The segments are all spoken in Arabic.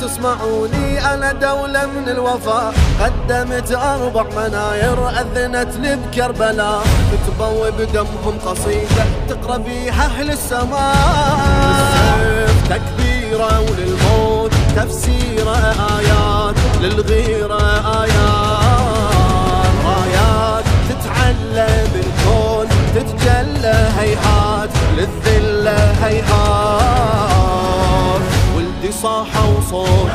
تسمعوني أنا دولة من الوفاء. قدمت أربع مناير أذنت لي بكربلاء. كتبوا بدمهم قصيدة تقرأ فيها أهل السماء. تكبيرة وللموت تفسيره آيات. ولدي صاحة وصوت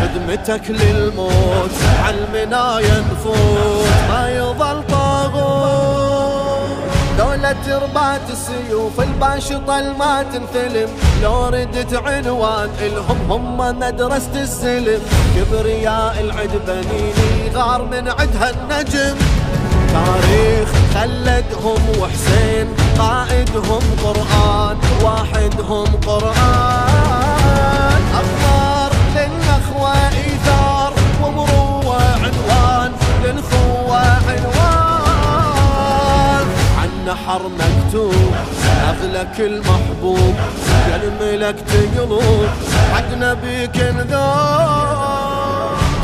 خدمتك للموت عالمنايا نفوت. ما يظل طاغوت. دولة ربات السيوف الباشطة ما تنثلم لو ردت عنوان إلهم هم مدرسة السلم. كبرياء العد بنيني غار من عدها النجم. تاريخ خلدهم وحسين قائدهم قرآن واحدهم نحر مكتوب أغلك المحبوب يا الملك تقلوب. حق نبيك نذوب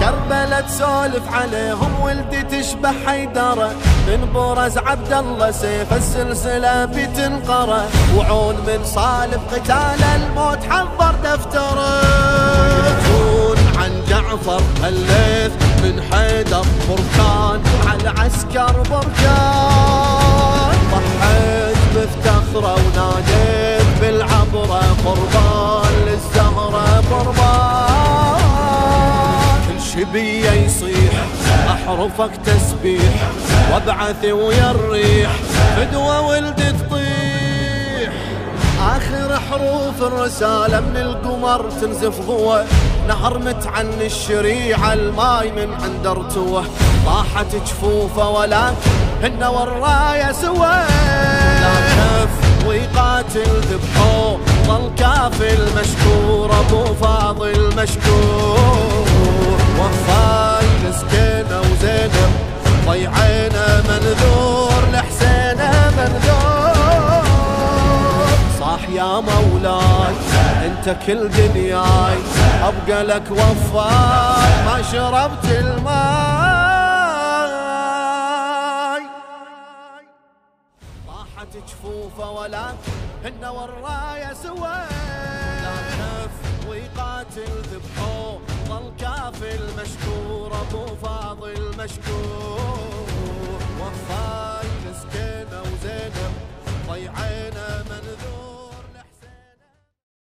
كربلة تسولف عليهم ولدي تشبه حيدرة. من برز عبد الله سيف السلسلة بتنقرة. وعون من صالب قتال الموت حضر دفتره. جعفر الليث من حيدر بركان على عسكر بركان. شبيه يصيح أحرفك تسبيح وابعث ويا الريح فدوه ولد تطيح. آخر حروف الرسالة من القمر تنزف ضوى نهر متعن الشريعة الماي من عند ارتوه طاحت جفوفه ولكن هن والراية سوى. لا كف ويقاتل ذبحوه ظل كافي المشكور أبو فاضل مشكور. مولاي انت كل دنياي أبقى لك وفاي ما شربت الماي. طاحت جفوفه ولكن هن والراية سوى. لا كف ويقاتل ذبحوه ظل كافي المشكور أبو فاضل مشكور.